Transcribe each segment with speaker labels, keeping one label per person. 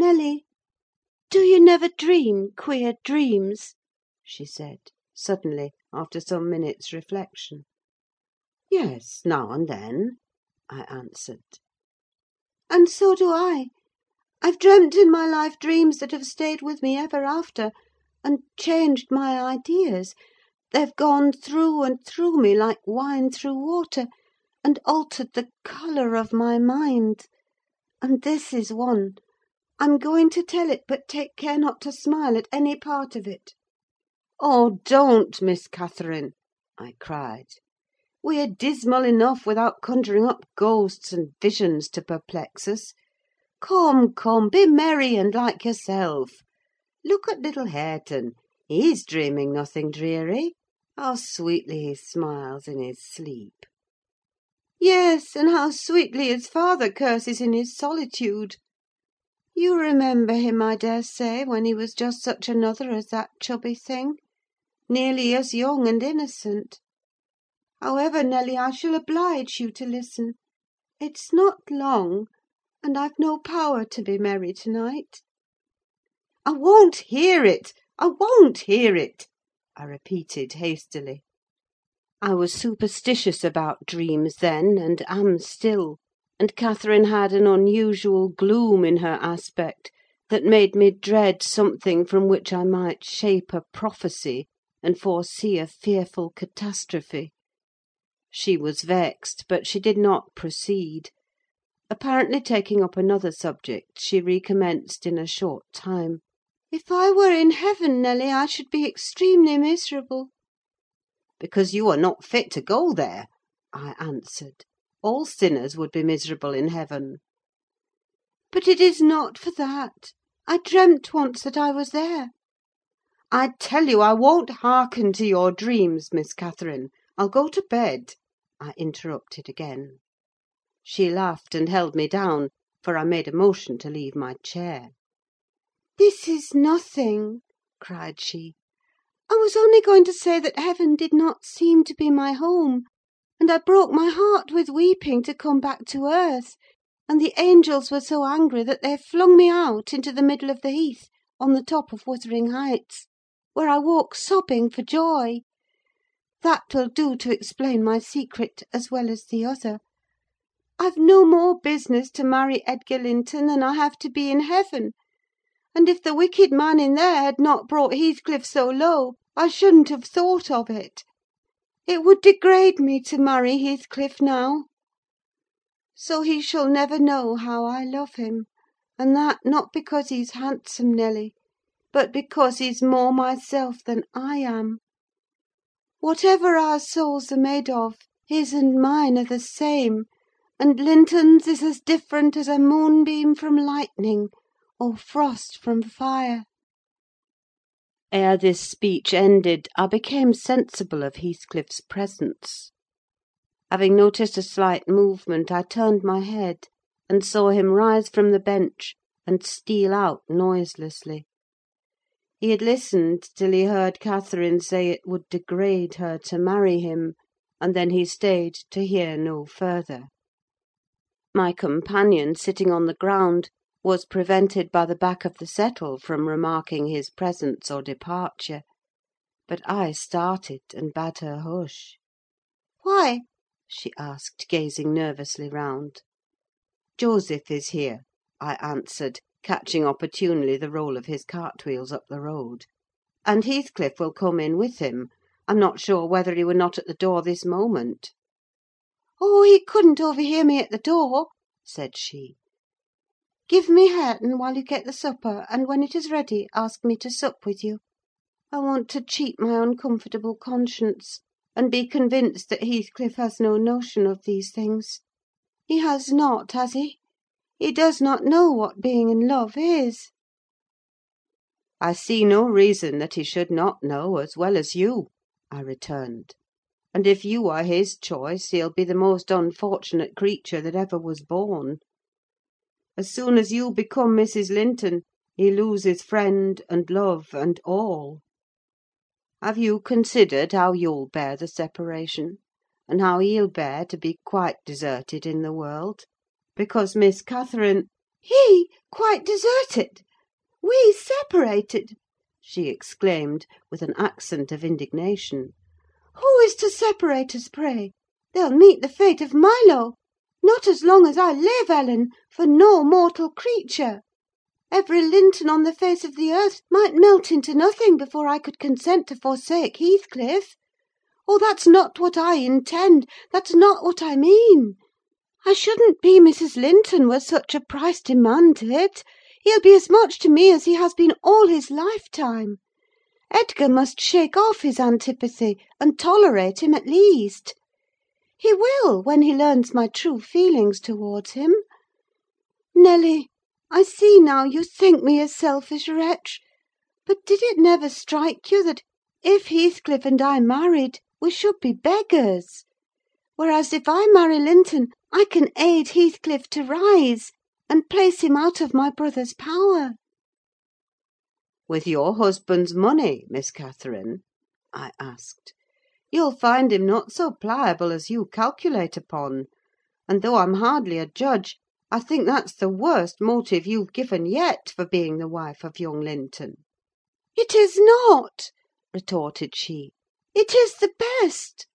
Speaker 1: "Nelly, do you never dream queer dreams?" she said, suddenly, after some minutes' reflection. "Yes, now and then," I answered. "And so do I. I've dreamt in my life dreams that have stayed with me ever after, and changed my ideas: they've gone through and through me like wine through water, and altered the colour of my mind. And this is one: I'm going to tell it, but take care not to smile at any part of it." "Oh, don't, Miss Catherine!" I cried. "We're dismal enough without conjuring up ghosts and visions to perplex us. Come, come, be merry, and like yourself. Look at little Hareton: he's dreaming nothing dreary. How sweetly he smiles in his sleep!" "Yes, and how sweetly his father curses in his solitude! You remember him, I dare say, when he was just such another as that chubby thing: nearly as young and innocent. However, Nelly, I shall oblige you to listen. It's not long, and I've no power to be merry to night." "I won't hear it! I won't hear it!" I repeated hastily. I was superstitious about dreams then, and am still; and Catherine had an unusual gloom in her aspect that made me dread something from which I might shape a prophecy, and foresee a fearful catastrophe. She was vexed, but she did not proceed. Apparently taking up another subject, she recommenced in a short time. "If I were in heaven, Nelly, I should be extremely miserable." "Because you are not fit to go there," I answered. "All sinners would be miserable in heaven." "But it is not for that. I dreamt once that I was there." "I tell you I won't hearken to your dreams, Miss Catherine. I'll go to bed," I interrupted again. She laughed and held me down, for I made a motion to leave my chair. "This is nothing," cried she. "I was only going to say that heaven did not seem to be my home, and I broke my heart with weeping to come back to earth; and the angels were so angry that they flung me out into the middle of the heath, on the top of Wuthering Heights, where I woke sobbing for joy. That will do to explain my secret, as well as the other. I've no more business to marry Edgar Linton than I have to be in heaven; and if the wicked man in there had not brought Heathcliff so low, I shouldn't have thought of it. It would degrade me to marry Heathcliff now. So he shall never know how I love him; and that not because he's handsome, Nelly, but because he's more myself than I am. Whatever our souls are made of, his and mine are the same; and Linton's is as different as a moonbeam from lightning, or frost from fire.
Speaker 2: Ere this speech ended, I became sensible of Heathcliff's presence. Having noticed a slight movement, I turned my head, and saw him rise from the bench and steal out noiselessly. He had listened till he heard Catherine say it would degrade her to marry him, and then he stayed to hear no further. My companion, sitting on the ground, was prevented by the back of the settle from remarking his presence or departure; but I started, and bade her hush.
Speaker 1: "Why?"
Speaker 2: she asked, gazing nervously round. "Joseph is here," I answered, catching opportunely the roll of his cartwheels up the road; "and Heathcliff will come in with him. I'm not sure whether he were not at the door this moment."
Speaker 1: "Oh, he couldn't overhear me at the door," said she. Give me Hareton while you get the supper, and when it is ready, ask me to sup with you. I want to cheat my uncomfortable conscience, and be convinced that Heathcliff has no notion of these things. He has not, has he? He does not know what being in love is."
Speaker 2: "I see no reason that he should not know, as well as you," I returned; "and if you are his choice, he'll be the most unfortunate creature that ever was born. As soon as you become Mrs. Linton, he loses friend, and love, and all. Have you considered how you'll bear the separation, and how he'll bear to be quite deserted in the world? Because Miss Catherine—"
Speaker 1: "He quite deserted! we separated!" she exclaimed, with an accent of indignation. "Who is to separate us, pray? They'll meet the fate of Milo! Not as long as I live, Ellen, for no mortal creature! Every Linton on the face of the earth might melt into nothing before I could consent to forsake Heathcliff. Oh, that's not what I intend! that's not what I mean! I shouldn't be Mrs. Linton were such a price demanded: he'll be as much to me as he has been all his lifetime. Edgar must shake off his antipathy, and tolerate him, at least. He will, when he learns my true feelings towards him. Nelly, I see now you think me a selfish wretch; but did it never strike you that, if Heathcliff and I married, we should be beggars? whereas, if I marry Linton, I can aid Heathcliff to rise, and place him out of my brother's power." "With your husband's money, Miss Catherine?" I asked. "You'll find him not so pliable as you calculate upon; and though I'm hardly a judge, I think that's the worst motive you've given yet for being the wife of young Linton."
Speaker 2: "It is not!" retorted she. "It is the best.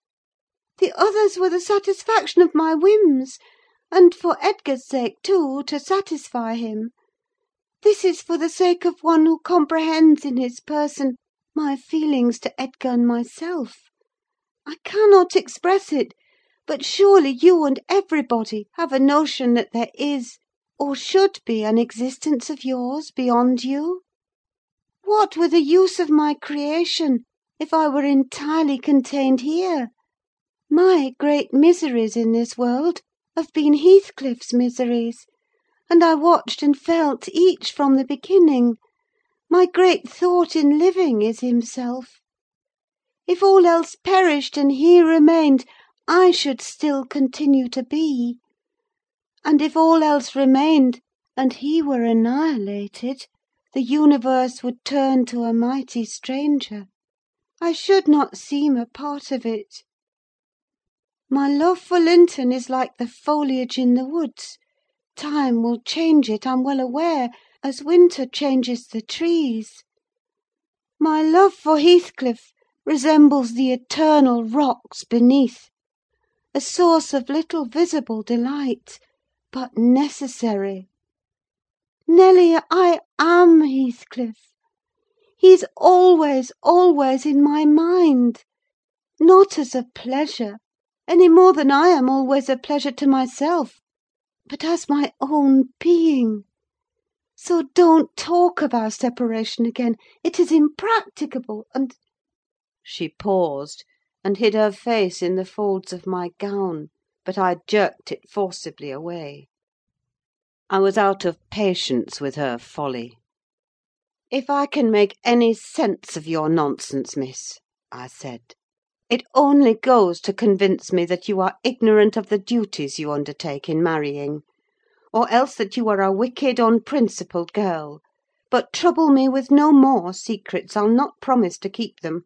Speaker 2: The others were the satisfaction of my whims; and, for Edgar's sake, too, to satisfy him. This is for the sake of one who comprehends in his person my feelings to Edgar and myself. I cannot express it; but surely you and everybody have a notion that there is, or should be, an existence of yours beyond you. What were the use of my creation if I were entirely contained here? My great miseries in this world have been Heathcliff's miseries, and I watched and felt each from the beginning. My great thought in living is himself. If all else perished and he remained, I should still continue to be; and if all else remained, and he were annihilated, the universe would turn to a mighty stranger. I should not seem a part of it. My love for Linton is like the foliage in the woods: time will change it, I'm well aware, as winter changes the trees. My love for Heathcliff resembles the eternal rocks beneath: a source of little visible delight, but necessary. Nelly, I am Heathcliff: he's always, always in my mind; not as a pleasure, any more than I am always a pleasure to myself, but as my own being. So don't talk of our separation again: it is impracticable, and—" She paused, and hid her face in the folds of my gown; but I jerked it forcibly away. I was out of patience with her folly. "If I can make any sense of your nonsense, Miss," I said, "it only goes to convince me that you are ignorant of the duties you undertake in marrying; or else that you are a wicked, unprincipled girl. But trouble me with no more secrets: I'll not promise to keep them."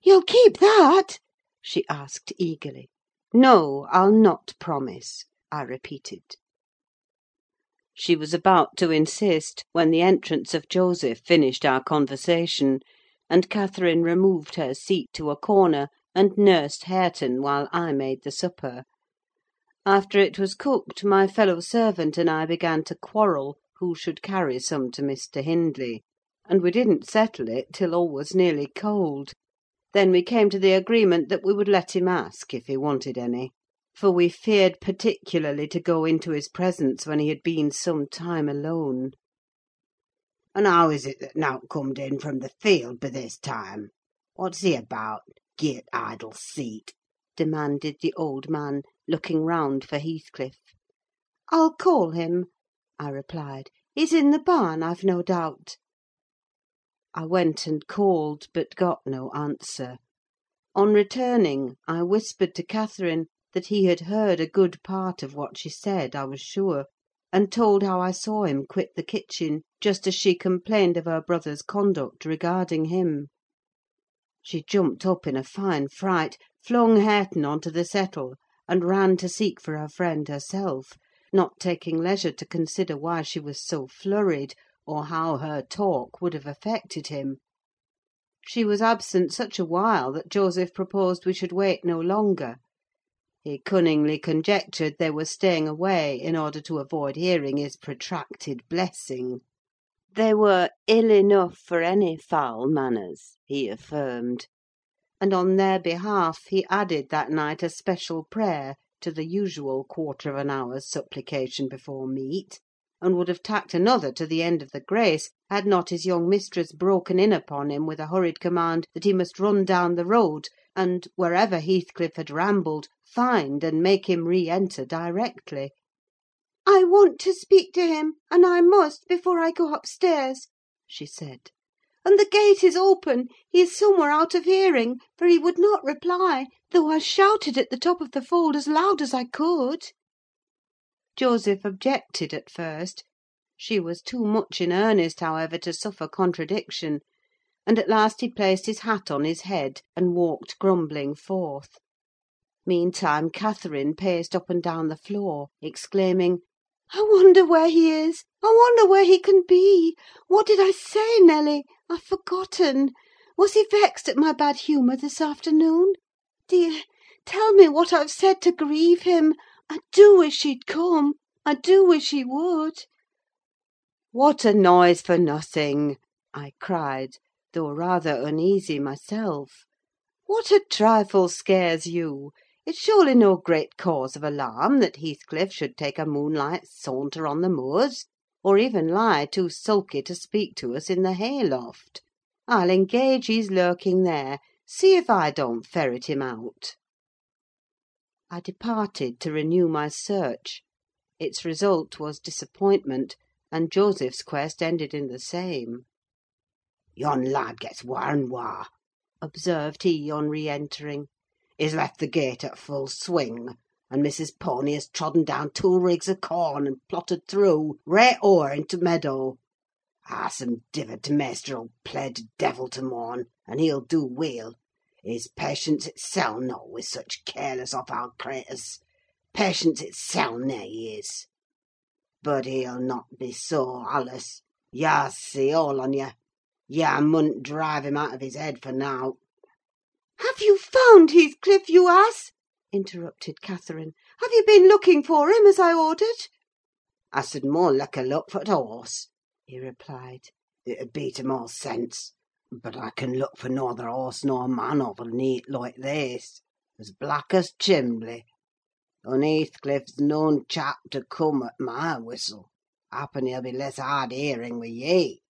Speaker 1: "You'll keep that?"
Speaker 2: she asked eagerly. "No, I'll not promise," I repeated. She was about to insist, when the entrance of Joseph finished our conversation, and Catherine removed her seat to a corner, and nursed Hareton while I made the supper. After it was cooked, my fellow servant and I began to quarrel who should carry some to Mr. Hindley; and we didn't settle it till all was nearly cold. Then we came to the agreement that we would let him ask, if he wanted any; for we feared particularly to go into his presence when he had been some time alone. "And how is it that nowt comed in from the field by this time? What's he about? Girt idle seet!" demanded the old man, looking round for Heathcliff. "I'll call him," I replied. "He's in the barn, I've no doubt." I went and called, but got no answer. On returning, I whispered to Catherine that he had heard a good part of what she said, I was sure, and told how I saw him quit the kitchen, just as she complained of her brother's conduct regarding him. She jumped up in a fine fright, flung Hareton on to the settle, and ran to seek for her friend herself. not taking leisure to consider why she was so flurried, or how her talk would have affected him. She was absent such a while that Joseph proposed we should wait no longer. He cunningly conjectured they were staying away in order to avoid hearing his protracted blessing. They were ill enough for any foul manners, he affirmed; and on their behalf he added that night a special prayer to the usual quarter of an hour's supplication before meat, and would have tacked another to the end of the grace, had not his young mistress broken in upon him with a hurried command that he must run down the road, and, wherever Heathcliff had rambled, find and make him re enter directly.
Speaker 1: "I want to speak to him, and I must, before I go upstairs," she said. "And the gate is open: he is somewhere out of hearing, for he would not reply, though I shouted at the top of the fold as loud as I could." Joseph objected at first: she was too much in earnest, however, to suffer contradiction; and at last he placed his hat on his head, and walked grumbling forth. Meantime Catherine paced up and down the floor, exclaiming, "I wonder where he is! I wonder where he can be! What did I say, Nelly? I've forgotten. Was he vexed at my bad humour this afternoon? Dear, tell me what I've said to grieve him. I do wish he'd come: I do wish he would!" "What a noise for nothing!" I cried, though rather uneasy myself. "What a trifle scares you? It's surely no great cause of alarm that Heathcliff should take a moonlight saunter on the moors, or even lie too sulky to speak to us in the hay loft. I'll engage he's lurking there: see if I don't ferret him out." I departed to renew my search: its result was disappointment, and Joseph's quest ended in the same. "Yon lad gets waur and waur," observed he, on re entering. "He's left the gate at full swing, and Mrs. Pony has trodden down two rigs of corn, and plotted through, raight o'er into meadow. Hahsome diver t' maister play t' devil to morn, and he'll do weel: he's patience itsel, not wi' such careless, off–hand craters: patience itsel, nay, he is! But he'll not be so allus: yah see, all on ye! Yah mun't drive him out of his head for nowt." "Have you found Heathcliff, you ass?" interrupted Catherine. "Have you been looking for him, as I ordered?"
Speaker 3: "I sud more liker look for t' horse," he replied. "It 'ud be to more sense: but I can look for norther horse nor man over a neeght loike this: as black as chimbley. Un' Heathcliff's noan chap to come at my whistle: happen he'll be less hard hearing wi' ye.